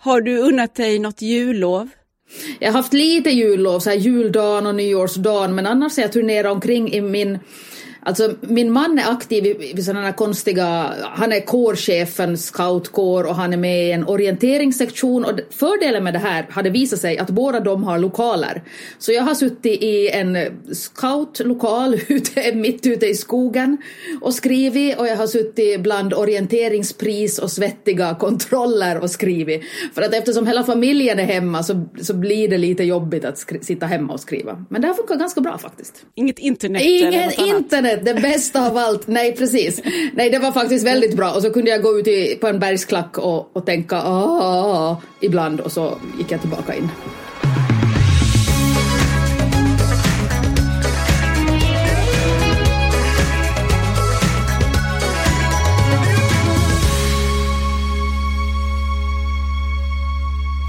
Har du unnat dig något jullov? Jag har haft lite jullov, så här juldagen och nyårsdagen, men annars har jag turnerat omkring i min Alltså min man är aktiv i, i sådana konstiga, han är kårchefen, scoutkår och han är med i en orienteringssektion och fördelen med det här hade visat sig att båda de har lokaler. Så jag har suttit i en scoutlokal ute, mitt ute i skogen och skrivit och jag har suttit bland orienteringspris och svettiga kontroller och skrivit. För att eftersom hela familjen är hemma så, så blir det lite jobbigt att sitta hemma och skriva. Men det har funkat ganska bra faktiskt. Inget internet? Inget internet! Det bästa av allt. Nej, precis. Nej, det var faktiskt väldigt bra. Och så kunde jag gå ut i, på en bergsklack och, och tänka ah, ah, ah, ibland och så gick jag tillbaka in.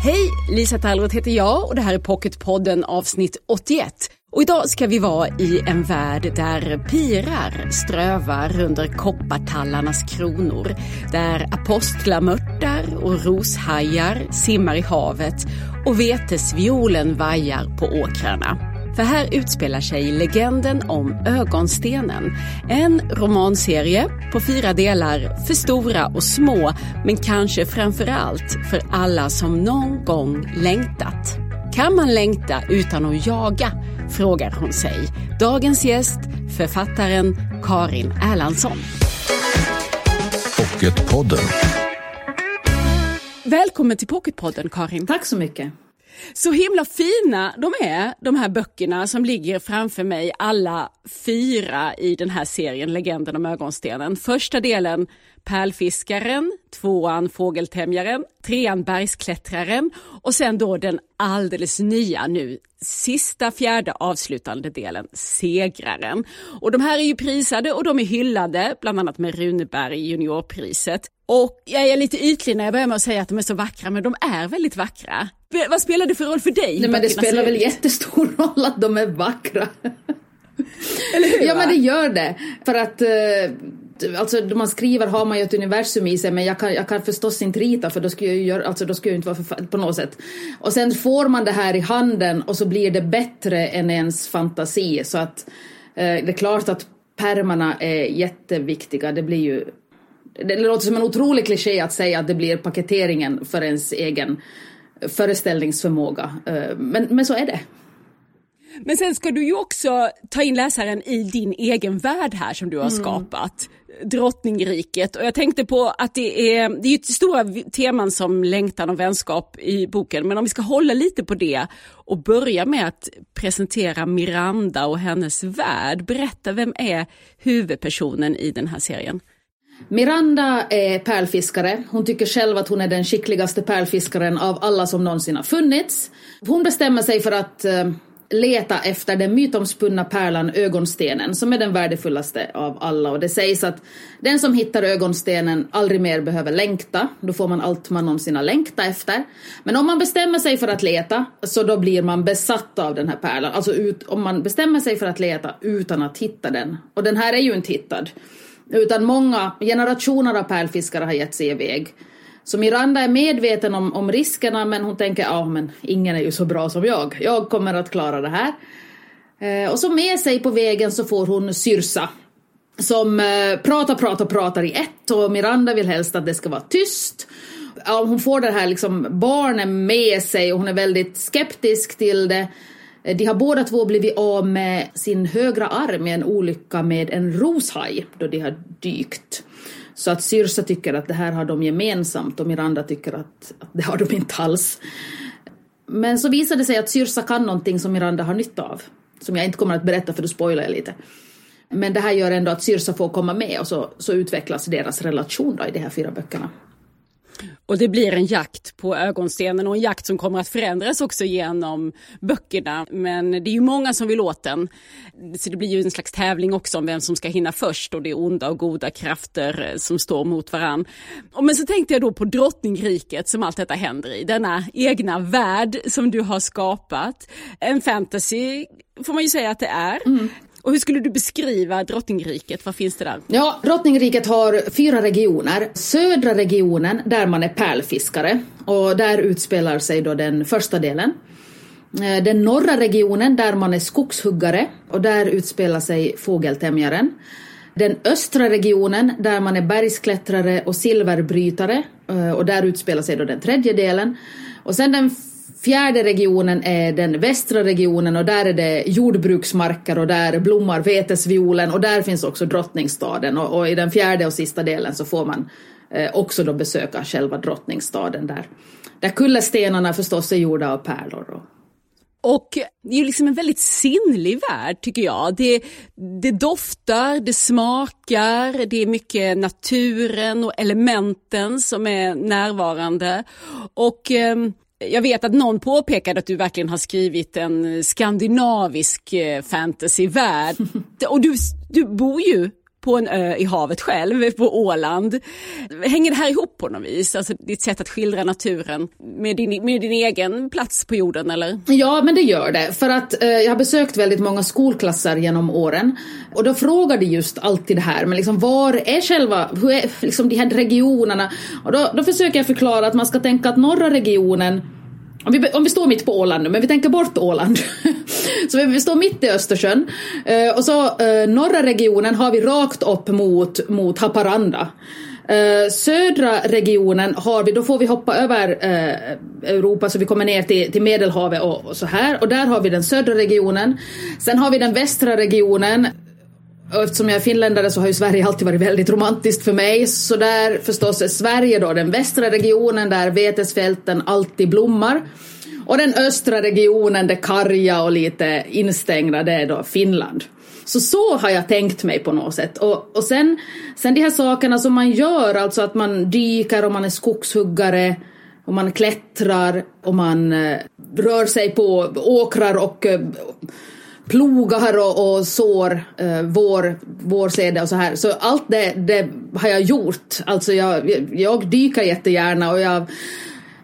Hej, Lisa Tallroth heter jag och det här är Pocketpodden avsnitt 81. Och idag ska vi vara i en värld där pirar strövar under koppartallarnas kronor, där apostlamörtar och roshajar simmar i havet och vetesviolen vajar på åkrarna. För här utspelar sig legenden om Ögonstenen. En romanserie på fyra delar för stora och små, men kanske framför allt för alla som någon gång längtat. Kan man längta utan att jaga? Frågar hon sig. Dagens gäst, författaren Karin Erlandsson. Pocketpodden. Välkommen till Pocketpodden Karin. Tack så mycket. Så himla fina de är, de här böckerna som ligger framför mig, alla fyra i den här serien Legenden om ögonstenen. Första delen Pärlfiskaren, tvåan Fågeltämjaren, trean Bergsklättraren och sen då den alldeles nya nu, sista fjärde avslutande delen, Segraren. Och de här är ju prisade och de är hyllade, bland annat med Runeberg juniorpriset. Och jag är lite ytlig när jag börjar med att säga att de är så vackra, men de är väldigt vackra. Vad spelar det för roll för dig? Nej, men det spelar väl jättestor roll att de är vackra. Eller hur? Ja, men det gör det. För att eh, alltså när man skriver har man ju ett universum i sig men jag kan, jag kan förstås inte rita för då skulle jag ju göra, alltså då skulle jag inte vara för, på något sätt. Och sen får man det här i handen och så blir det bättre än ens fantasi så att eh, det är klart att pärmarna är jätteviktiga. Det blir ju det låter som en otrolig kliché att säga att det blir paketeringen för ens egen föreställningsförmåga. Eh, men, men så är det. Men sen ska du ju också ta in läsaren i din egen värld här som du har mm. skapat. Drottningriket och jag tänkte på att det är, det är stora teman som längtan och vänskap i boken men om vi ska hålla lite på det och börja med att presentera Miranda och hennes värld. Berätta, vem är huvudpersonen i den här serien? Miranda är pärlfiskare. Hon tycker själv att hon är den skickligaste pärlfiskaren av alla som någonsin har funnits. Hon bestämmer sig för att eh, leta efter den mytomspunna pärlan ögonstenen som är den värdefullaste av alla och det sägs att den som hittar ögonstenen aldrig mer behöver längta. Då får man allt man någonsin har längtat efter. Men om man bestämmer sig för att leta så då blir man besatt av den här pärlan. Alltså ut, om man bestämmer sig för att leta utan att hitta den. Och den här är ju inte hittad. Utan många generationer av pärlfiskare har gett sig iväg. Så Miranda är medveten om, om riskerna men hon tänker ja men ingen är ju så bra som jag. Jag kommer att klara det här. Eh, och så med sig på vägen så får hon Syrsa. Som eh, pratar, pratar, pratar i ett och Miranda vill helst att det ska vara tyst. Ja, hon får det här liksom barnen med sig och hon är väldigt skeptisk till det. Eh, de har båda två blivit av med sin högra arm i en olycka med en roshaj då de har dykt. Så att Syrsa tycker att det här har de gemensamt och Miranda tycker att, att det har de inte alls. Men så visar det sig att Syrsa kan någonting som Miranda har nytta av. Som jag inte kommer att berätta för då spoilar jag lite. Men det här gör ändå att Syrsa får komma med och så, så utvecklas deras relation då i de här fyra böckerna. Och det blir en jakt på ögonstenen och en jakt som kommer att förändras också genom böckerna. Men det är ju många som vill åt den. Så det blir ju en slags tävling också om vem som ska hinna först och det är onda och goda krafter eh, som står mot varann. Men så tänkte jag då på drottningriket som allt detta händer i. Denna egna värld som du har skapat. En fantasy får man ju säga att det är. Mm. Och hur skulle du beskriva drottningriket? Vad finns det där? Ja, drottningriket har fyra regioner. Södra regionen, där man är pärlfiskare. Och där utspelar sig då den första delen. Eh, den norra regionen, där man är skogshuggare. Och där utspelar sig fågeltämjaren. Den östra regionen, där man är bergsklättrare och silverbrytare. Eh, och där utspelar sig då den tredje delen. Och sen den Fjärde regionen är den västra regionen och där är det jordbruksmarker och där blommar vetesviolen och där finns också drottningstaden och, och, i den fjärde och sista delen så får man eh, också då besöka själva drottningstaden där. Där kullerstenarna förstås är gjorda av pärlor. Och, och det är ju liksom en väldigt sinnlig värld tycker jag. Det, det doftar, det smakar, det är mycket naturen och elementen som är närvarande. Och eh, jag vet att någon påpekade att du verkligen har skrivit en skandinavisk eh, fantasyvärld. Och du, du bor ju på en ö i havet själv, på Åland. Hänger det här ihop på något vis? Alltså ditt sätt att skildra naturen med din, med din egen plats på jorden eller? Ja, men det gör det. För att eh, jag har besökt väldigt många skolklasser genom åren och då frågar de just alltid det här, men liksom var är själva, hur är liksom de här regionerna? Och då, då försöker jag förklara att man ska tänka att norra regionen om vi, om vi står mitt på Åland nu, men vi tänker bort Åland. så vi, vi står mitt i Östersjön. Eh, och så eh, norra regionen har vi rakt upp mot, mot Haparanda. Eh, södra regionen har vi, då får vi hoppa över eh, Europa så vi kommer ner till, till Medelhavet och, och, så här. Och där har vi den södra regionen. Sen har vi den västra regionen och eftersom jag är finländare så har ju Sverige alltid varit väldigt romantiskt för mig. Så där förstås är Sverige då den västra regionen där vetesfälten alltid blommar. Och den östra regionen, det karga och lite instängda, det är då Finland. Så så har jag tänkt mig på något sätt. Och, och sen, sen de här sakerna som man gör, alltså att man dyker och man är skogshuggare och man klättrar och man eh, rör sig på åkrar och eh, plogar och, och sår eh, vår, vårsäde och så här. Så allt det, det har jag gjort. Alltså jag, jag dyker jättegärna och jag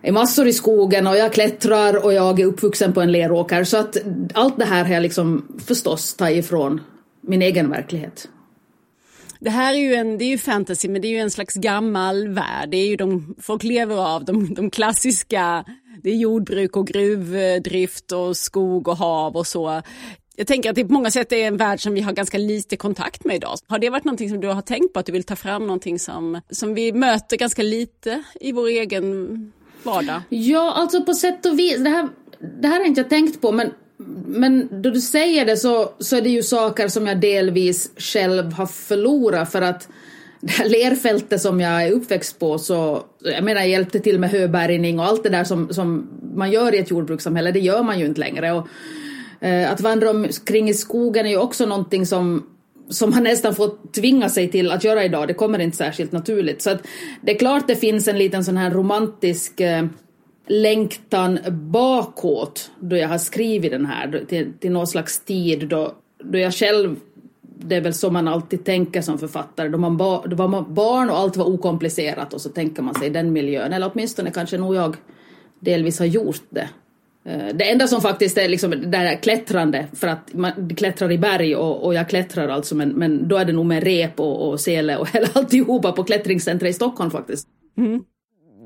är massor i skogen och jag klättrar och jag är uppvuxen på en leråker. Så att allt det här har jag liksom förstås tagit ifrån min egen verklighet. Det här är ju, en, det är ju fantasy, men det är ju en slags gammal värld. Det är ju de, folk lever av de, de klassiska, det är jordbruk och gruvdrift och skog och hav och så. Jag tänker att det på många sätt är en värld som vi har ganska lite kontakt med idag. Har det varit någonting som du har tänkt på, att du vill ta fram någonting som, som vi möter ganska lite i vår egen vardag? Ja, alltså på sätt och vis. Det här, det här har inte jag tänkt på, men men då du säger det så, så är det ju saker som jag delvis själv har förlorat för att det här lerfältet som jag är uppväxt på så, jag menar jag hjälpte till med höbärgning och allt det där som, som man gör i ett jordbrukssamhälle, det gör man ju inte längre. Och, Eh, att vandra omkring i skogen är ju också någonting som som man nästan får tvinga sig till att göra idag. Det kommer inte särskilt naturligt. Så att det är klart det finns en liten sån här romantisk eh, längtan bakåt då jag har skrivit den här till, till någon slags tid då, då jag själv det är väl så man alltid tänker som författare. Då man, ba, då var man barn och allt var okomplicerat och så tänker man sig den miljön. Eller åtminstone kanske nog jag delvis har gjort det. Eh, det enda som faktiskt är liksom det där klättrande, för att man klättrar i berg och, och jag klättrar alltså, men, men då är det nog med rep och, och sele och hela alltihopa på klättringscentret i Stockholm faktiskt. Mm.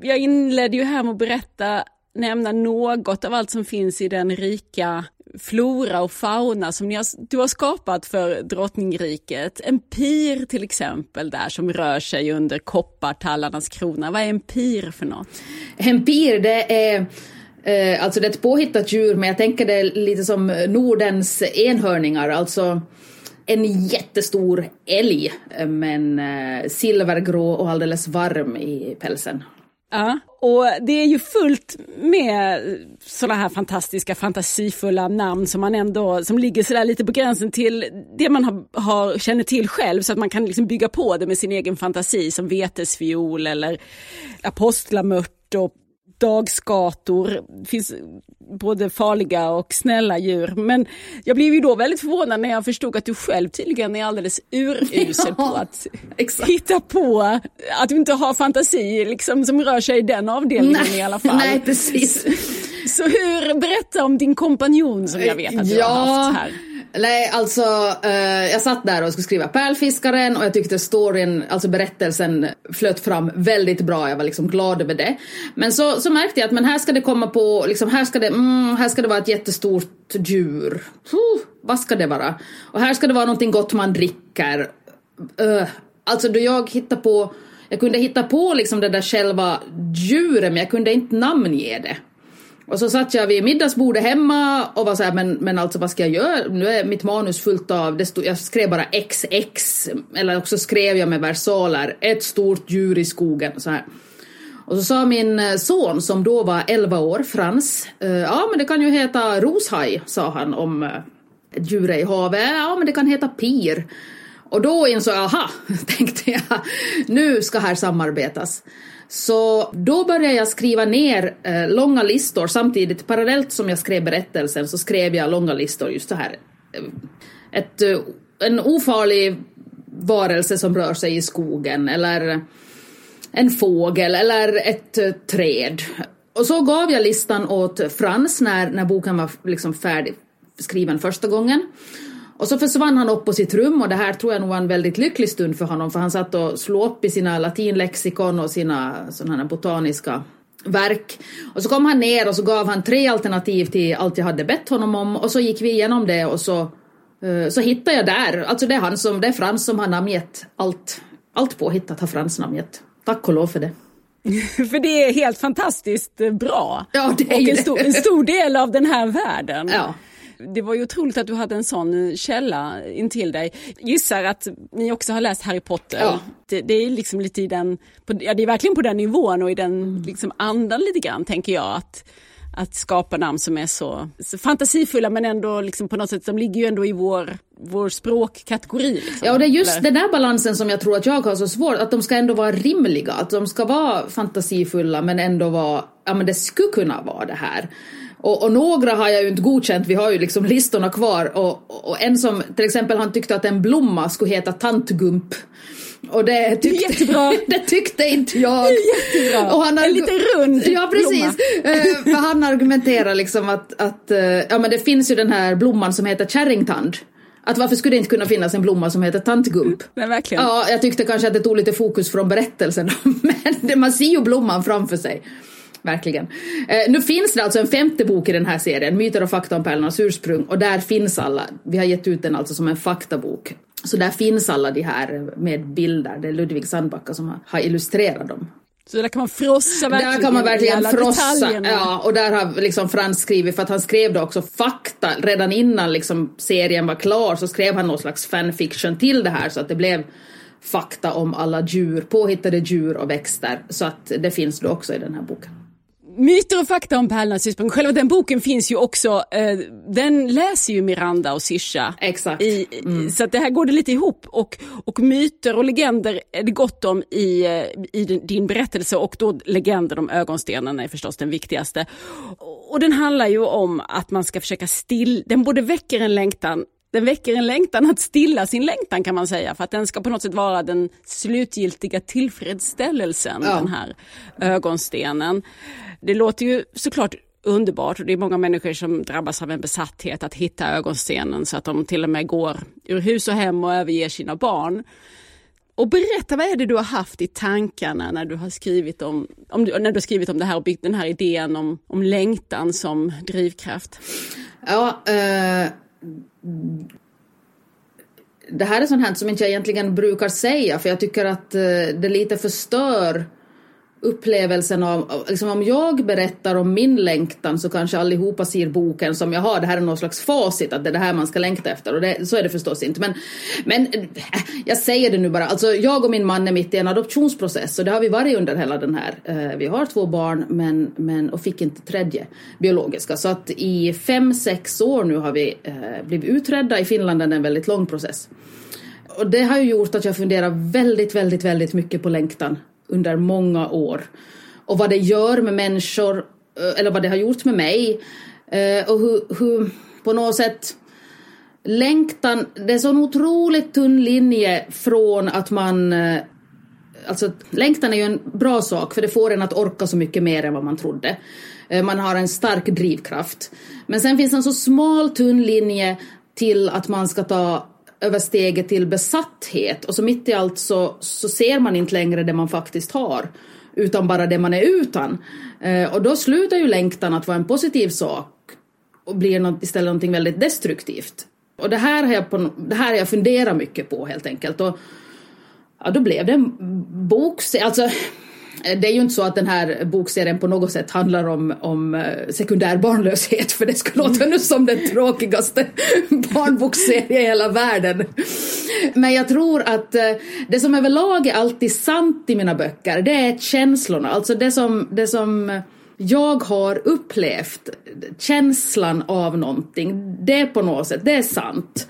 Jag inledde ju här med att berätta, nämna något av allt som finns i den rika flora och fauna som har, du har skapat för drottningriket. En pir till exempel där som rör sig under koppartallarnas krona. Vad är en pir för något? En pir det är Eh, alltså det är ett påhittat djur men jag tänker det lite som Nordens enhörningar, alltså en jättestor älg eh, men eh, silvergrå och alldeles varm i pälsen. Ja, och det är ju fullt med sådana här fantastiska fantasifulla namn som man ändå, som ligger sådär lite på gränsen till det man har, har, känner till själv så att man kan liksom bygga på det med sin egen fantasi som vetesviol eller apostlamört och dagskator. Det finns både farliga och snälla djur. Men jag blev ju då väldigt förvånad när jag förstod att du själv tydligen är alldeles urusel ja, på att exakt. hitta på, att du inte har fantasi liksom, som rör sig i den avdelningen nej, i alla fall. Nej, precis. Så, så hur, berätta om din kompanjon som jag vet att du ja, har haft här. Nej, alltså eh, jag satt där och skulle skriva Pärlfiskaren och jag tyckte storyn, alltså berättelsen flöt fram väldigt bra. Jag var liksom glad över det. Men så, så märkte jag att men här ska det komma på, liksom här ska det, mm, här ska det vara ett jättestort djur. Huh, vad ska det vara? Och här ska det vara någonting gott man dricker. Uh, alltså då jag hittade på, jag kunde hitta på liksom det där själva djuret men jag kunde inte namnge det. Och så satt jag vid middagsbordet hemma och var så här, men, men alltså vad ska jag göra? Nu är mitt manus fullt av, det stod, jag skrev bara XX, eller också skrev jag med versaler, ett stort djur i skogen. Så här. Och så sa min eh, son som då var 11 år, Frans, eh, ja men det kan ju heta roshaj, sa han om eh, ett djuret i havet. Ja men det kan heta pir. Och då insåg jag, aha, tänkte jag, nu ska här samarbetas. Så då började jag skriva ner eh, långa listor samtidigt, parallellt som jag skrev berättelsen så skrev jag långa listor just så här. Eh, ett, eh, en ofarlig varelse som rör sig i skogen eller en fågel eller ett eh, träd. Och så gav jag listan åt Frans när, när boken var liksom färdig skriven första gången. Och så försvann han upp på sitt rum och det här tror jag nog var en väldigt lycklig stund för honom för han satt och slog upp i sina latinlexikon och sina sådana botaniska verk. Och så kom han ner och så gav han tre alternativ till allt jag hade bett honom om och så gick vi igenom det och så, uh, så hittade jag där, alltså det är han som, det är Frans som har namngett allt, allt påhittat har Frans namngett. Tack och lov för det. för det är helt fantastiskt bra. Ja, det är och en stor, en stor del av den här världen. Ja. Det var ju otroligt att du hade en sån källa intill dig. Gissar att ni också har läst Harry Potter. Ja. Det, det, är liksom lite i den, på, ja, det är verkligen på den nivån och i den mm. liksom andan lite grann tänker jag. att att skapa namn som är så, så fantasifulla men ändå liksom på något sätt, de ligger ju ändå i vår, vår språkkategori. Liksom. Ja och det är just den där balansen som jag tror att jag har så svårt, att de ska ändå vara rimliga, att de ska vara fantasifulla men ändå vara, ja men det skulle kunna vara det här. Och, och, några har jag ju inte godkänt, vi har ju liksom listorna kvar. Och, och en som till exempel han tyckte att en blomma skulle heta tantgump. Och det tyckte, det tyckte inte jag. Jättebra. Och han en lite rund Ja precis. Eh, för han argumenterar liksom att, att eh, ja, men det finns ju den här blomman som heter kärringtand. Att varför skulle det inte kunna finnas en blomma som heter tantgump? Men verkligen. Ja, jag tyckte kanske att det tog lite fokus från berättelsen. Men man ser ju blomman framför sig. Verkligen. Eh, nu finns det alltså en femte bok i den här serien, Myter och fakta om pärlornas ursprung, och där finns alla. Vi har gett ut den alltså som en faktabok. Så där finns alla de här med bilder. Det är Ludvig Sandbacka som har, har illustrerat dem. Så där kan man frossa verkligen Där kan man verkligen frossa. Detaljerna. Ja, och där har liksom Frans skrivit, för att han skrev då också fakta. Redan innan liksom serien var klar så skrev han någon slags fanfiction till det här så att det blev fakta om alla djur, påhittade djur och växter. Så att det finns då också i den här boken. Myter och fakta om pärlornas ursprung. Själva den boken finns ju också, eh, den läser ju Miranda och Sisha. Exakt. I, mm. Så att det här går det lite ihop och, och myter och legender är det gott om i, eh, i din berättelse och då legender om ögonstenarna är förstås den viktigaste. Och den handlar ju om att man ska försöka still, den både väcker en längtan den väcker en längtan att stilla sin längtan kan man säga för att den ska på något sätt vara den slutgiltiga tillfredsställelsen, ja. den här ögonstenen. Det låter ju såklart underbart och det är många människor som drabbas av en besatthet att hitta ögonstenen så att de till och med går ur hus och hem och överger sina barn. Och berätta, vad är det du har haft i tankarna när du har skrivit om, om, när du har skrivit om det här och byggt den här idén om, om längtan som drivkraft? Ja, eh, det här är sånt här som inte jag egentligen brukar säga för jag tycker att eh, det lite förstör upplevelsen av, liksom om jag berättar om min längtan så kanske allihopa ser boken som jag har, det här är någon slags facit att det är det här man ska längta efter och det, så är det förstås inte. Men, men äh, jag säger det nu bara, alltså jag och min man är mitt i en adoptionsprocess och det har vi varit under hela den här. Eh, vi har två barn men, men, och fick inte tredje biologiska så att i fem, sex år nu har vi eh, blivit utredda. I Finland är det en väldigt lång process. Och det har ju gjort att jag funderar väldigt, väldigt, väldigt mycket på längtan under många år. Och vad det gör med människor, eh, eller vad det har gjort med mig. Eh, och hur, hur på något sätt längtan, det är så en otroligt tunn linje från att man eh, Alltså längtan är ju en bra sak för det får en att orka så mycket mer än vad man trodde. Man har en stark drivkraft. Men sen finns en så smal tunn linje till att man ska ta över steget till besatthet och så mitt i allt så, så ser man inte längre det man faktiskt har utan bara det man är utan. Eh, och då slutar ju längtan att vara en positiv sak och blir något, istället någonting väldigt destruktivt. Och det här har jag, på, det här har jag funderat mycket på helt enkelt. Och, ja, då blev det en bok, alltså det är ju inte så att den här bokserien på något sätt handlar om, om eh, sekundär barnlöshet för det skulle låta nu som den tråkigaste barnbokserien i hela världen. Men jag tror att eh, det som överlag är alltid sant i mina böcker det är känslorna, alltså det som, det som jag har upplevt, känslan av någonting, det på något sätt, det är sant.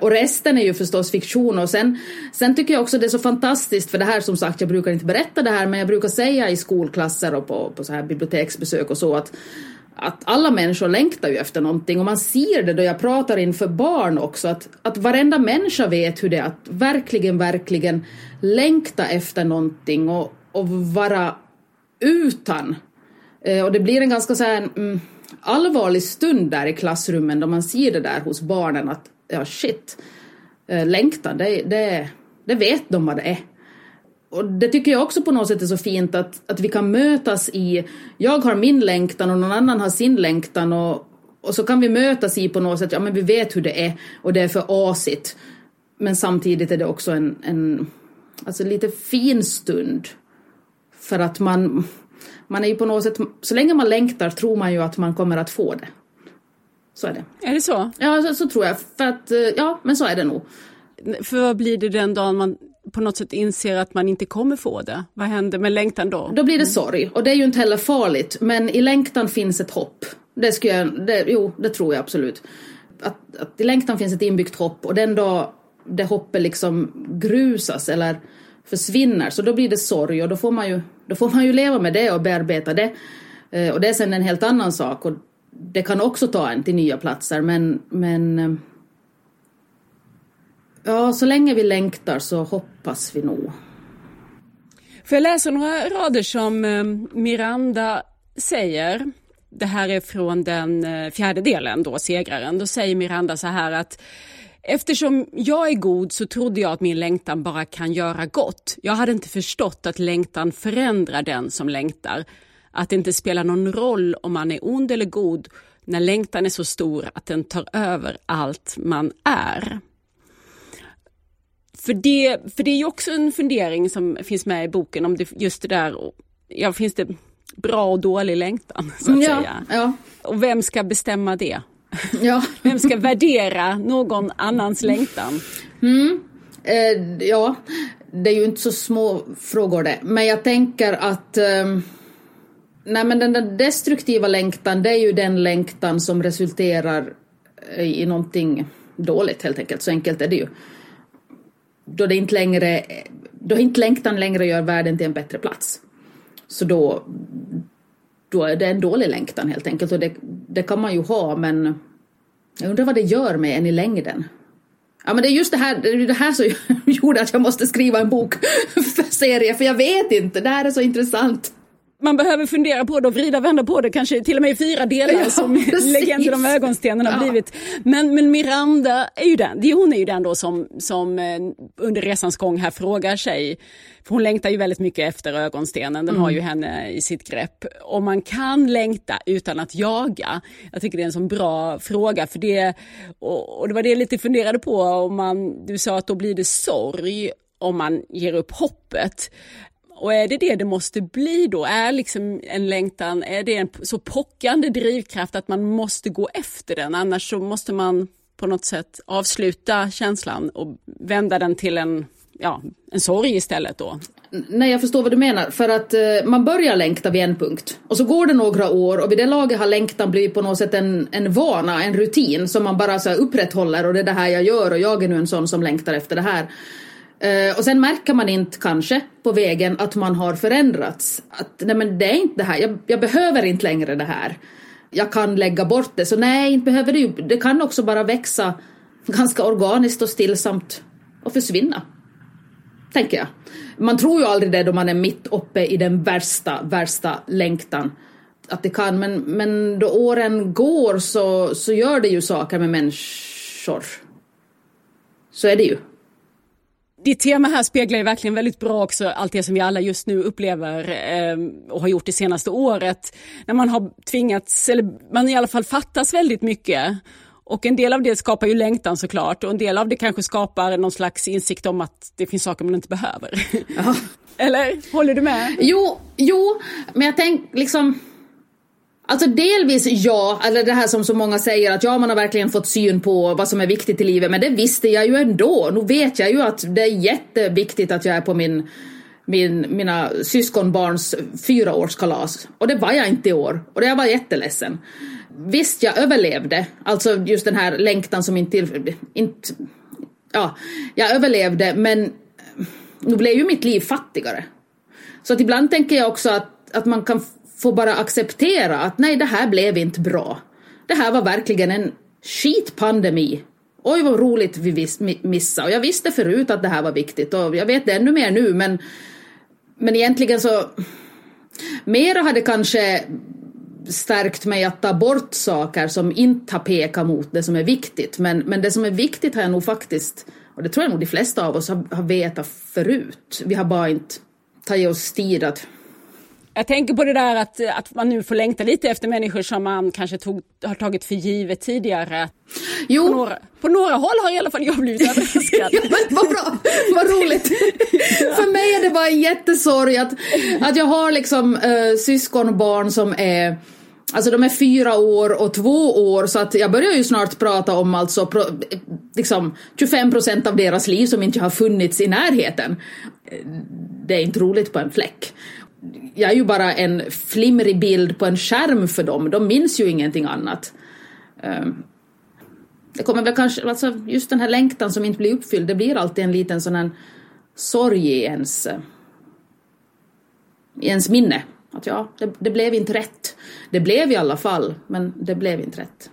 Och resten är ju förstås fiktion och sen, sen tycker jag också det är så fantastiskt för det här som sagt jag brukar inte berätta det här men jag brukar säga i skolklasser och på, på så här biblioteksbesök och så att att alla människor längtar ju efter någonting och man ser det då jag pratar inför barn också att, att varenda människa vet hur det är att verkligen, verkligen längta efter någonting och, och vara utan. Eh, och det blir en ganska så här, mm, allvarlig stund där i klassrummen då man ser det där hos barnen att ja shit, eh, längtan, det, det, det vet de vad det är. Och det tycker jag också på något sätt är så fint att, att vi kan mötas i, jag har min längtan och någon annan har sin längtan och, och så kan vi mötas i på något sätt, ja men vi vet hur det är och det är för asigt. Men samtidigt är det också en, en alltså lite fin stund. För att man, man är ju på något sätt, så länge man längtar tror man ju att man kommer att få det. Så är det. Är det så? Ja, så, så, tror jag. För att, eh, ja, men så är det nog. För vad blir det den dagen man på något sätt inser att man inte kommer få det? Vad händer med längtan då? Då blir det sorg och det är ju inte heller farligt. Men i längtan finns ett hopp. Det skulle jag, det, jo, det tror jag absolut. Att, att i längtan finns ett inbyggt hopp och den dag det hoppet liksom grusas eller försvinner så då blir det sorg och då får man ju, då får man ju leva med det och bearbeta det. Eh, och det är sen en helt annan sak och det kan också ta en till nya platser men, men eh, ja, så länge vi längtar så hoppas vi nog. Får jag läsa några rader som eh, Miranda säger? Det här är från den eh, fjärde delen, då, segraren. Då säger Miranda så här att Eftersom jag är god så trodde jag att min längtan bara kan göra gott. Jag hade inte förstått att längtan förändrar den som längtar att det inte spelar någon roll om man är ond eller god när längtan är så stor att den tar över allt man är. För det, för det är ju också en fundering som finns med i boken om det, just det där, ja finns det bra och dålig längtan så att ja, säga. Ja. Och vem ska bestämma det? Ja. Vem ska värdera någon annans längtan? Mm. Eh, ja, det är ju inte så små frågor det, men jag tänker att eh, Nej men den där destruktiva längtan det är ju den längtan som resulterar i någonting dåligt helt enkelt. Så enkelt är det ju. Då det inte längre, då inte längtan längre gör världen till en bättre plats. Så då, då är det en dålig längtan helt enkelt och det, det kan man ju ha men jag undrar vad det gör med en i längden. Ja men det är just det här, det det här som gjorde att jag måste skriva en bok för serie för jag vet inte, det här är så intressant man behöver fundera på det och vrida och vända på det, kanske till och med i fyra delar ja, som Legenden om ögonstenen har ja. blivit. Men, men Miranda är ju den, hon är ju den då som, som eh, under resans gång här frågar sig, för hon längtar ju väldigt mycket efter ögonstenen, den mm. har ju henne i sitt grepp. Om man kan längta utan att jaga, jag tycker det är en sån bra fråga för det, och, och det var det jag lite funderade på, om man, du sa att då blir det sorg om man ger upp hoppet. Och är det det det måste bli då? Är liksom en längtan, är det en så pockande drivkraft att man måste gå efter den? Annars så måste man på något sätt avsluta känslan och vända den till en, ja, en sorg istället då? Nej, jag förstår vad du menar. För att eh, man börjar längta vid en punkt. Och så går det några år och vid det laget har längtan blivit på något sätt en, en vana, en rutin som man bara så här, upprätthåller och det är det här jag gör och jag är nu en sån som längtar efter det här. Eh, och sen märker man inte kanske på vägen att man har förändrats. Att nej men det är inte det här, jag, jag, behöver inte längre det här. Jag kan lägga bort det, så nej, inte behöver det Det kan också bara växa ganska organiskt och stillsamt och försvinna. Tänker jag. Man tror ju aldrig det då man är mitt uppe i den värsta, värsta längtan. Att det kan, men, men då åren går så, så gör det ju saker med människor. Så är det ju. Ditt tema här speglar ju verkligen väldigt bra också allt det som vi alla just nu upplever eh, och har gjort det senaste året. När man har tvingats, eller man i alla fall fattas väldigt mycket. Och en del av det skapar ju längtan såklart och en del av det kanske skapar någon slags insikt om att det finns saker man inte behöver. Ja. eller? Håller du med? Jo, jo, men jag tänker liksom Alltså delvis ja, eller det här som så många säger att ja, man har verkligen fått syn på vad som är viktigt i livet, men det visste jag ju ändå. Nu vet jag ju att det är jätteviktigt att jag är på min, min, mina syskonbarns fyraårskalas. Och det var jag inte i år, och jag var jätteledsen. Visst, jag överlevde, alltså just den här längtan som inte, inte ja, jag överlevde, men nu blev ju mitt liv fattigare. Så att ibland tänker jag också att, att man kan får bara acceptera att nej, det här blev inte bra. Det här var verkligen en skitpandemi. Oj vad roligt vi missade. Och jag visste förut att det här var viktigt och jag vet det ännu mer nu men, men egentligen så mera hade kanske stärkt mig att ta bort saker som inte har pekat mot det som är viktigt. Men, men det som är viktigt har jag nog faktiskt, och det tror jag nog de flesta av oss har, har vetat förut. Vi har bara inte tagit oss tid att jag tänker på det där att, att man nu får längta lite efter människor som man kanske tog, har tagit för givet tidigare. Jo. På några, på några håll har i alla fall jag blivit överraskad. ja, vad bra, vad roligt. för mig är det bara en jättesorg att, att jag har liksom äh, syskonbarn som är Alltså de är fyra år och två år så att jag börjar ju snart prata om alltså pro, liksom 25 procent av deras liv som inte har funnits i närheten. Det är inte roligt på en fläck jag är ju bara en flimrig bild på en skärm för dem. De minns ju ingenting annat. Ehm, det kommer väl kanske, alltså just den här längtan som inte blir uppfylld, det blir alltid en liten sån här sorg i ens, i ens minne. Att ja, det, det blev inte rätt. Det blev i alla fall, men det blev inte rätt.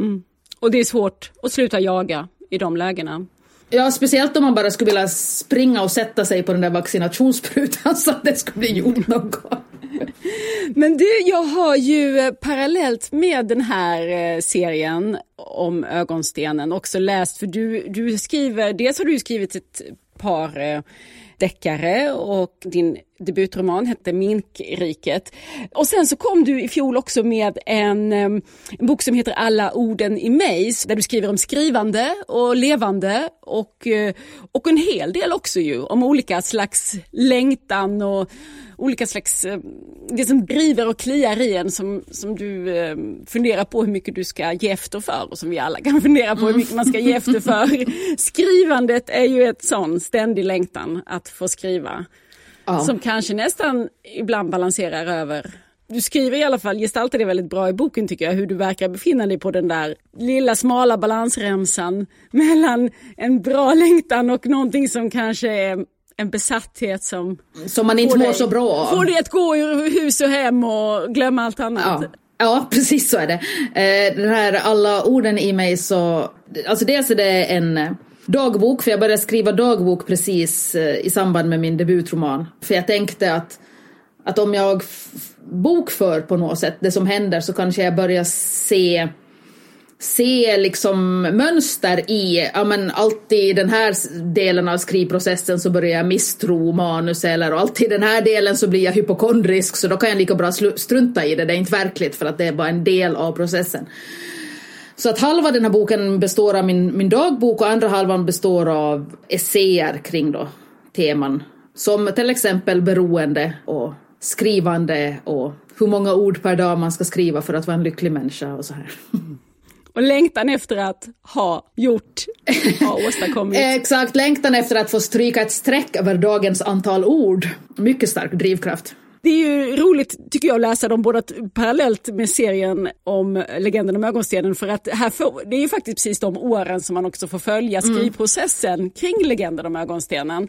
Mm. Och det är svårt att sluta jaga i de lägena. Ja, speciellt om man bara skulle vilja springa och sätta sig på den där vaccinationssprutan så att det skulle bli gjort gång. Men du, jag har ju eh, parallellt med den här eh, serien om ögonstenen också läst, för du, du skriver, dels har du skrivit ett par eh, deckare och din debutroman hette Minkriket. Och sen så kom du i fjol också med en, en bok som heter Alla orden i mig där du skriver om skrivande och levande och, eh, och en hel del också ju om olika slags längtan och olika slags, eh, det som driver och kliar i en som, som du eh, funderar på hur mycket du ska ge efter för och som vi alla kan fundera på hur mycket man ska ge efter för. Skrivandet är ju ett sån ständig längtan att få skriva. Ja. Som kanske nästan ibland balanserar över du skriver i alla fall, gestaltar det väldigt bra i boken tycker jag, hur du verkar befinna dig på den där lilla smala balansremsan mellan en bra längtan och någonting som kanske är en besatthet som... Som man inte mår dig, så bra av. Får dig att gå ur hus och hem och glömma allt annat. Ja. Ja, precis så är det. Eh, den här alla orden i mig så, alltså dels är det en dagbok, för jag började skriva dagbok precis eh, i samband med min debutroman. För jag tänkte att, att om jag bokför på något sätt det som händer så kanske jag börjar se se liksom mönster i, ja men alltid i den här delen av skrivprocessen så börjar jag misstro manus eller och alltid i den här delen så blir jag hypokondrisk så då kan jag lika bra strunta i det, det är inte verkligt för att det är bara en del av processen. Så att halva den här boken består av min, min dagbok och andra halvan består av essäer kring då teman som till exempel beroende och skrivande och hur många ord per dag man ska skriva för att vara en lycklig människa och så här. Och längtan efter att ha gjort, ha åstadkommit. Exakt, längtan efter att få stryka ett streck över dagens antal ord. Mycket stark drivkraft. Det är ju roligt tycker jag att läsa dem båda parallellt med serien om Legenden om ögonstenen för att här får, det är ju faktiskt precis de åren som man också får följa mm. skrivprocessen mm. kring Legenden om ögonstenen.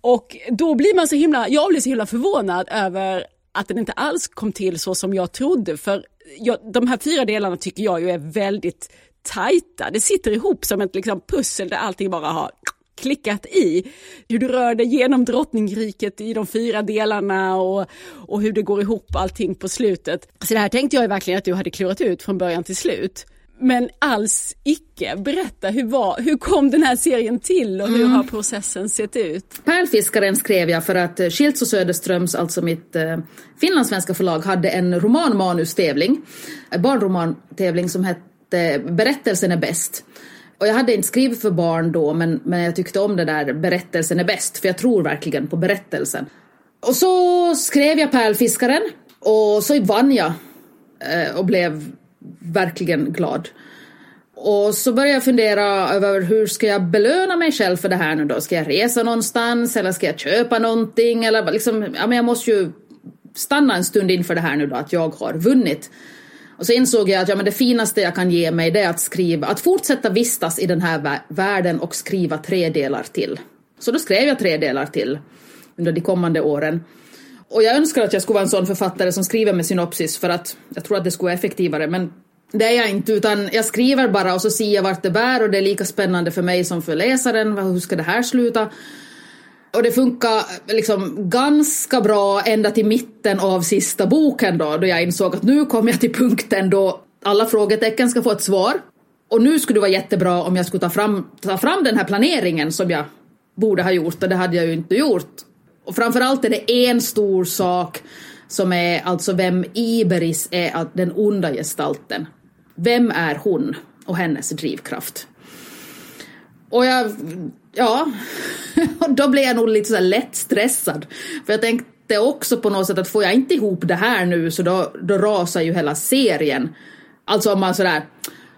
Och då blir man så himla, jag blir så himla förvånad över att den inte alls kom till så som jag trodde för jag, de här fyra delarna tycker jag ju är väldigt tajta. Det sitter ihop som ett liksom, pussel där allting bara har klickat i. Hur du rör dig genom drottningriket i de fyra delarna och, och hur det går ihop allting på slutet. Så det här tänkte jag verkligen att du hade klurat ut från början till slut. Men alls icke. Berätta, hur, var, hur kom den här serien till och hur mm. har processen sett ut? Pärlfiskaren skrev jag för att Schilds och Söderströms, alltså mitt eh, finlandssvenska förlag, hade en romanmanustävling. En barnromantävling som hette Berättelsen är bäst. Och jag hade inte skrivit för barn då, men, men jag tyckte om det där berättelsen är bäst, för jag tror verkligen på berättelsen. Och så skrev jag Pärlfiskaren och så vann jag eh, och blev verkligen glad. Och så började jag fundera över hur ska jag belöna mig själv för det här nu då? Ska jag resa någonstans eller ska jag köpa någonting? Eller liksom, ja men jag måste ju stanna en stund inför det här nu då, att jag har vunnit. Och så insåg jag att ja, men det finaste jag kan ge mig det är att skriva, att fortsätta vistas i den här världen och skriva tre delar till. Så då skrev jag tre delar till under de kommande åren. Och jag önskar att jag skulle vara en sån författare som skriver med synopsis för att jag tror att det skulle vara effektivare men det är jag inte utan jag skriver bara och så ser jag vart det bär och det är lika spännande för mig som för läsaren. Hur ska det här sluta? Och det funkar liksom ganska bra ända till mitten av sista boken då, då jag insåg att nu kom jag till punkten då alla frågetecken ska få ett svar. Och nu skulle det vara jättebra om jag skulle ta fram, ta fram den här planeringen som jag borde ha gjort och det hade jag ju inte gjort. Och framförallt är det en stor sak som är alltså vem Iberis är den onda gestalten. Vem är hon och hennes drivkraft? Och jag, ja, då blev jag nog lite så lätt stressad. För jag tänkte också på något sätt att får jag inte ihop det här nu så då, då rasar ju hela serien. Alltså om man sådär,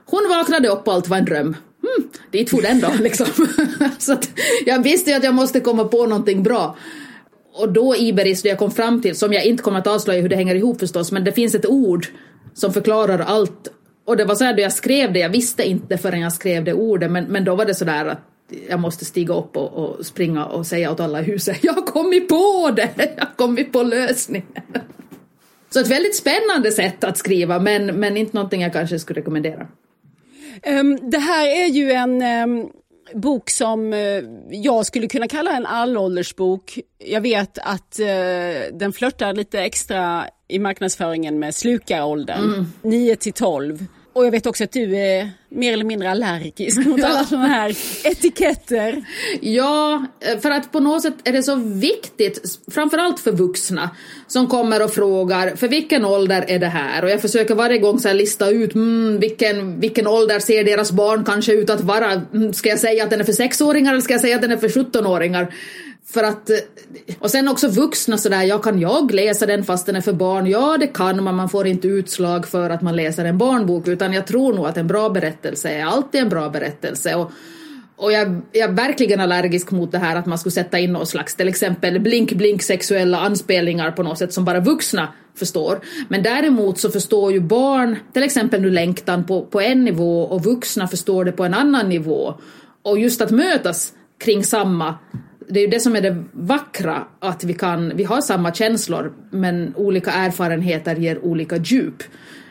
hon vaknade upp och allt var en dröm. Hmm, dit for den då liksom. så att jag visste ju att jag måste komma på någonting bra. Och då Iberis, det jag kom fram till, som jag inte kommer att avslöja hur det hänger ihop förstås, men det finns ett ord som förklarar allt. Och det var så här då jag skrev det, jag visste inte förrän jag skrev det ordet, men, men då var det så där att jag måste stiga upp och, och springa och säga åt alla i huset, jag har kommit på det, jag har kommit på lösningen. Så ett väldigt spännande sätt att skriva, men, men inte någonting jag kanske skulle rekommendera. Um, det här är ju en um bok som eh, jag skulle kunna kalla en allåldersbok. Jag vet att eh, den flörtar lite extra i marknadsföringen med slukaråldern, mm. 9 till 12. Och jag vet också att du är mer eller mindre allergisk mot alla sådana här etiketter. Ja, för att på något sätt är det så viktigt, framförallt för vuxna, som kommer och frågar för vilken ålder är det här? Och jag försöker varje gång så lista ut mm, vilken, vilken ålder ser deras barn kanske ut att vara. Mm, ska jag säga att den är för sexåringar eller ska jag säga att den är för 17-åringar? För att, eh, och sen också vuxna sådär, ja kan jag läsa den fast den är för barn? Ja det kan man, man får inte utslag för att man läser en barnbok utan jag tror nog att en bra berättelse är alltid en bra berättelse. Och, och jag, jag är verkligen allergisk mot det här att man skulle sätta in någon slags till exempel blink-blink sexuella anspelningar på något sätt som bara vuxna förstår. Men däremot så förstår ju barn till exempel nu längtan på, på en nivå och vuxna förstår det på en annan nivå. Och just att mötas kring samma det är ju det som är det vackra, att vi, kan, vi har samma känslor men olika erfarenheter ger olika djup.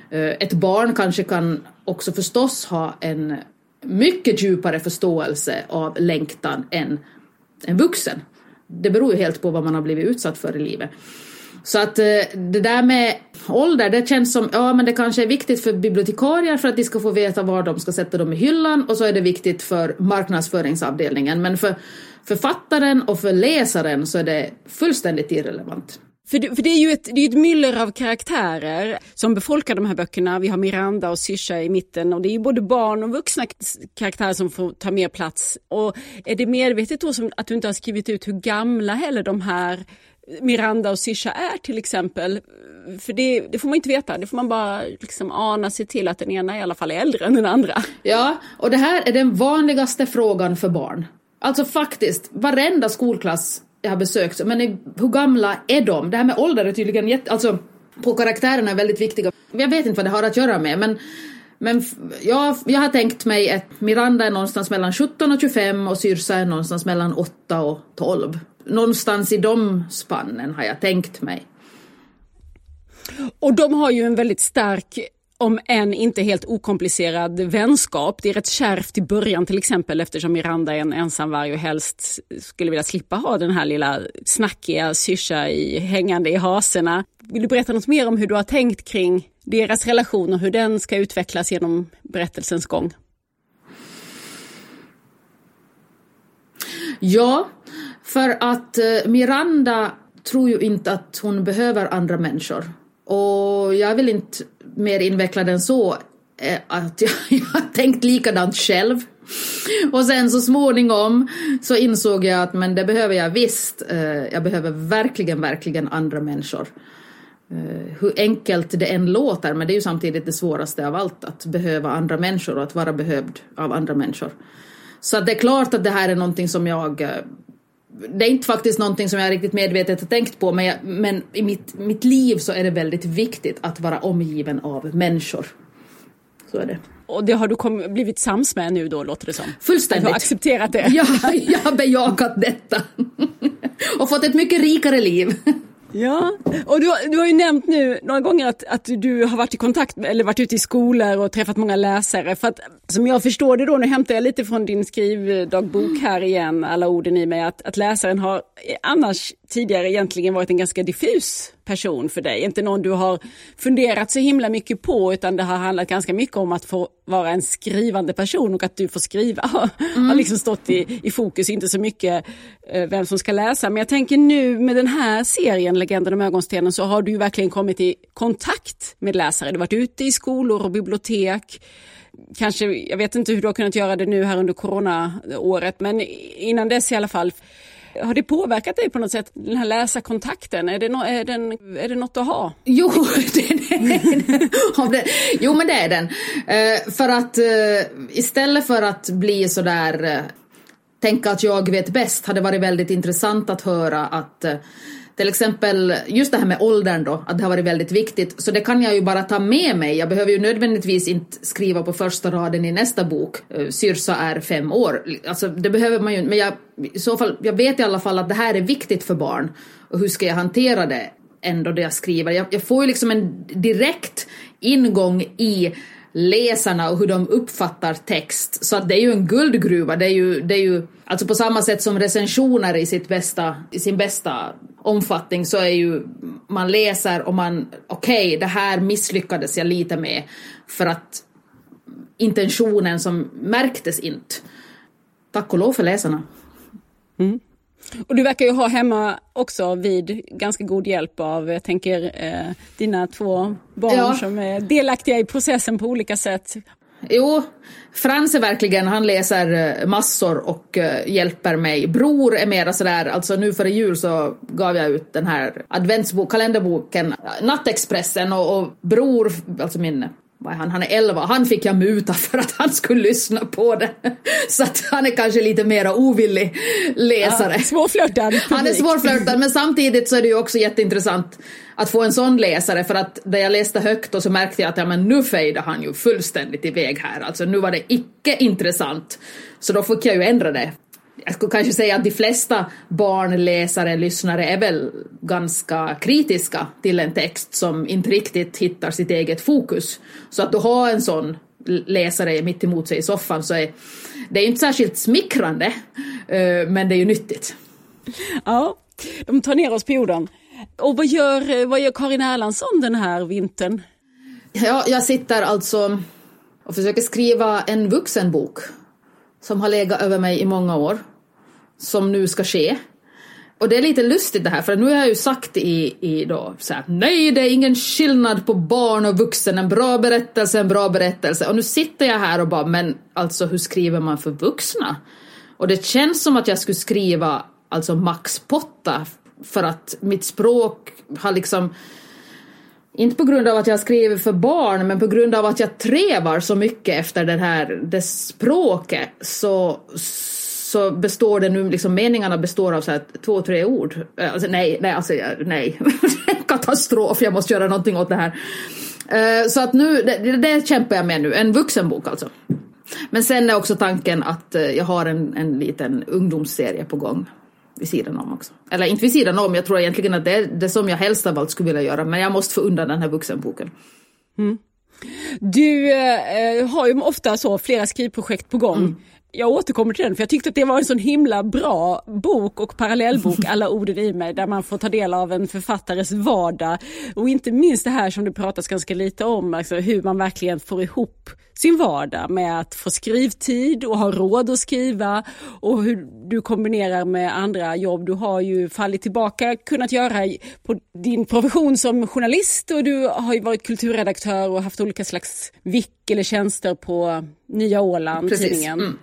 Eh, ett barn kanske kan också förstås ha en mycket djupare förståelse av längtan än en vuxen. Det beror ju helt på vad man har blivit utsatt för i livet. Så att eh, det där med ålder, det känns som, ja men det kanske är viktigt för bibliotekarier för att de ska få veta var de ska sätta dem i hyllan och så är det viktigt för marknadsföringsavdelningen. Men för författaren och för läsaren så är det fullständigt irrelevant. För det, för det är ju ett, det är ett myller av karaktärer som befolkar de här böckerna. Vi har Miranda och Syrsa i mitten och det är ju både barn och vuxna karaktärer som får ta mer plats. Och är det medvetet då som att du inte har skrivit ut hur gamla heller de här Miranda och Sisha är till exempel. För det, det, får man inte veta, det får man bara liksom ana sig till att den ena i alla fall är äldre än den andra. Ja, och det här är den vanligaste frågan för barn. Alltså faktiskt, varenda skolklass jag har besökt, men hur gamla är de? Det här med ålder är tydligen jätte... Alltså, på karaktärerna är väldigt viktiga. Jag vet inte vad det har att göra med, men men jag, jag har tänkt mig att Miranda är någonstans mellan 17 och 25 och Syrsa är någonstans mellan 8 och 12. Någonstans i de spannen har jag tänkt mig. Och de har ju en väldigt stark om än inte helt okomplicerad vänskap. Det är rätt kärvt i början till exempel eftersom Miranda är en ensamvarg och helst skulle vilja slippa ha den här lilla snackiga syrsa i, hängande i haserna. Vill du berätta något mer om hur du har tänkt kring deras relation och hur den ska utvecklas genom berättelsens gång? Ja, för att eh, Miranda tror ju inte att hon behöver andra människor. Och jag vill inte mer inveckla den så eh, att jag, jag har tänkt likadant själv. Och sen så småningom så insåg jag att men det behöver jag visst. Eh, jag behöver verkligen, verkligen andra människor. Hur enkelt det än låter, men det är ju samtidigt det svåraste av allt att behöva andra människor och att vara behövd av andra människor. Så det är klart att det här är någonting som jag det är inte faktiskt någonting som jag riktigt medvetet har tänkt på men, jag, men i mitt, mitt liv så är det väldigt viktigt att vara omgiven av människor. Så är det. Och det har du kom, blivit sams med nu då låter det som? Fullständigt. Du har accepterat det? Ja, jag har bejakat detta. och fått ett mycket rikare liv. Ja, och du, du har ju nämnt nu några gånger att, att du har varit i kontakt eller varit ute i skolor och träffat många läsare. För att som jag förstår det då, nu hämtar jag lite från din skrivdagbok här igen, alla orden i mig, att, att läsaren har annars tidigare egentligen varit en ganska diffus person för dig. Inte någon du har funderat så himla mycket på utan det har handlat ganska mycket om att få vara en skrivande person och att du får skriva mm. har liksom stått i, i fokus, inte så mycket eh, vem som ska läsa. Men jag tänker nu med den här serien Legenden om ögonstenen så har du verkligen kommit i kontakt med läsare. Du har varit ute i skolor och bibliotek kanske, jag vet inte hur du har kunnat göra det nu här under coronaåret, men innan dess i alla fall. Har det påverkat dig på något sätt, den här läsarkontakten? Är det, no är den, är det något att ha? Jo, det, jo men det är den. Uh, för att uh, istället för att bli sådär uh, tänka att jag vet bäst hade varit väldigt intressant att höra att till exempel just det här med åldern då, att det har varit väldigt viktigt. Så det kan jag ju bara ta med mig. Jag behöver ju nödvändigtvis inte skriva på första raden i nästa bok, eh, Syrsa är fem år. Alltså det behöver man ju men jag, i så fall, jag vet i alla fall att det här är viktigt för barn. Och hur ska jag hantera det ändå det jag skriver? Jag, jag får ju liksom en direkt ingång i läsarna och hur de uppfattar text. Så att det är ju en guldgruva. Det är ju, det är ju alltså på samma sätt som recensioner i, sitt bästa, i sin bästa omfattning så är ju man läser och man okej, okay, det här misslyckades jag lite med för att intentionen som märktes inte. Tack och lov för läsarna. Mm. Och du verkar ju ha hemma också vid ganska god hjälp av, jag tänker, eh, dina två barn ja. som är delaktiga i processen på olika sätt. Jo, Frans är verkligen, han läser eh, massor och uh, hjälper mig. Bror är mera sådär, alltså nu före jul så gav jag ut den här adventsbok, kalenderboken Nattexpressen och, och bror, alltså min vad är han, han är 11, han fick jag muta för att han skulle lyssna på det. Så att han är kanske lite mera ovillig läsare. Ja, svårflörtad Han är svårflörtad men samtidigt så är det ju också jätteintressant att få en sån läsare för att när jag läste högt och så märkte jag att ja, men nu fejdade han ju fullständigt iväg här. Alltså nu var det icke intressant. Så då fick jag ju ändra det jag skulle kanske säga att de flesta barnläsare, lyssnare är väl ganska kritiska till en text som inte riktigt hittar sitt eget fokus. Så att du har en sån läsare mitt emot sig i soffan så är det är inte särskilt smickrande, eh, men det är ju nyttigt. Ja, de tar ner oss på jorden. Och vad gör, vad gör Karin Erlandsson den här vintern? Ja, jag sitter alltså och försöker skriva en vuxenbok som har legat över mig i många år som nu ska ske. Och det är lite lustigt det här, för nu har jag ju sagt i, i då så här, nej det är ingen skillnad på barn och vuxen, en bra berättelse, en bra berättelse. Och nu sitter jag här och bara, men alltså hur skriver man för vuxna? Och det känns som att jag skulle skriva alltså Max Potta, för att mitt språk har liksom inte på grund av att jag skriver för barn, men på grund av att jag trevar så mycket efter det här det språket så så består det nu, liksom meningarna består av så här två, tre ord. Eh, alltså, nej, nej, alltså nej. Katastrof, jag måste göra någonting åt det här. Eh, så att nu, det, det kämpar jag med nu, en vuxenbok alltså. Men sen är också tanken att eh, jag har en, en liten ungdomsserie på gång vid sidan om också. Eller inte vid sidan om, jag tror egentligen att det är det som jag helst av allt skulle vilja göra, men jag måste få undan den här vuxenboken. Mm. Du eh, har ju ofta så flera skrivprojekt på gång. Mm jag återkommer till den för jag tyckte att det var en sån himla bra bok och parallellbok, Alla orden i mig, där man får ta del av en författares vardag. Och inte minst det här som det pratas ganska lite om, alltså hur man verkligen får ihop sin vardag med att få skrivtid och ha råd att skriva och hur du kombinerar med andra jobb. Du har ju fallit tillbaka kunnat göra på din profession som journalist och du har ju varit kulturredaktör och haft olika slags vick eller tjänster på Nya Åland, Precis. tidningen. Mm.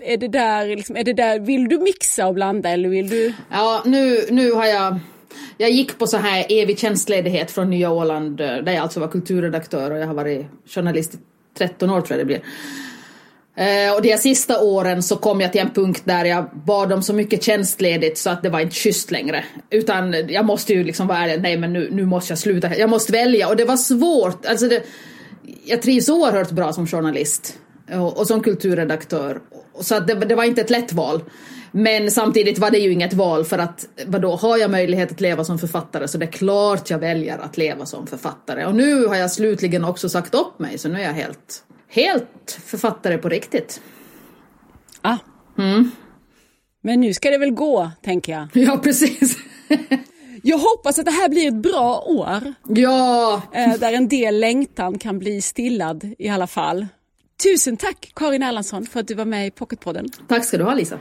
Är det, där, liksom, är det där, vill du mixa och blanda eller vill du? Ja, nu, nu har jag jag gick på så här evig tjänstledighet från Nya Åland där jag alltså var kulturredaktör och jag har varit journalist i 13 år tror jag det blir. Eh, och de sista åren så kom jag till en punkt där jag bad om så mycket tjänstledigt så att det var inte schysst längre. Utan jag måste ju liksom vara ärlig, nej men nu, nu måste jag sluta, jag måste välja och det var svårt. Alltså det, jag trivs oerhört bra som journalist och, och som kulturredaktör. Så att det, det, var inte ett lätt val. Men samtidigt var det ju inget val för att vadå, har jag möjlighet att leva som författare så det är klart jag väljer att leva som författare. Och nu har jag slutligen också sagt upp mig så nu är jag helt, helt författare på riktigt. Ah. Mm. Men nu ska det väl gå, tänker jag. Ja, precis. Jag hoppas att det här blir ett bra år. Ja! Eh, där en del längtan kan bli stillad i alla fall. Tusen tack Karin Erlandsson för att du var med i Pocketpodden. Tack ska du ha Lisa.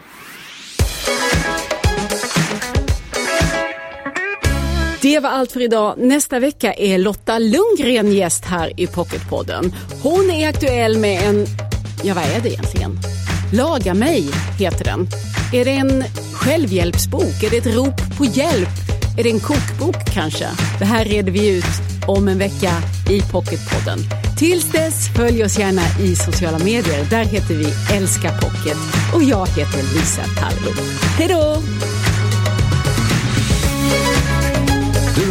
Det var allt för idag. Nästa vecka är Lotta Lundgren gäst här i Pocketpodden. Hon är aktuell med en, ja vad är det egentligen? Laga mig heter den. Är det en självhjälpsbok? Är det ett rop på hjälp? Är det en kokbok kanske? Det här reder vi ut om en vecka i Pocketpodden. Tills dess, följ oss gärna i sociala medier. Där heter vi Älska Pocket och jag heter Lisa Tallro. Hej då!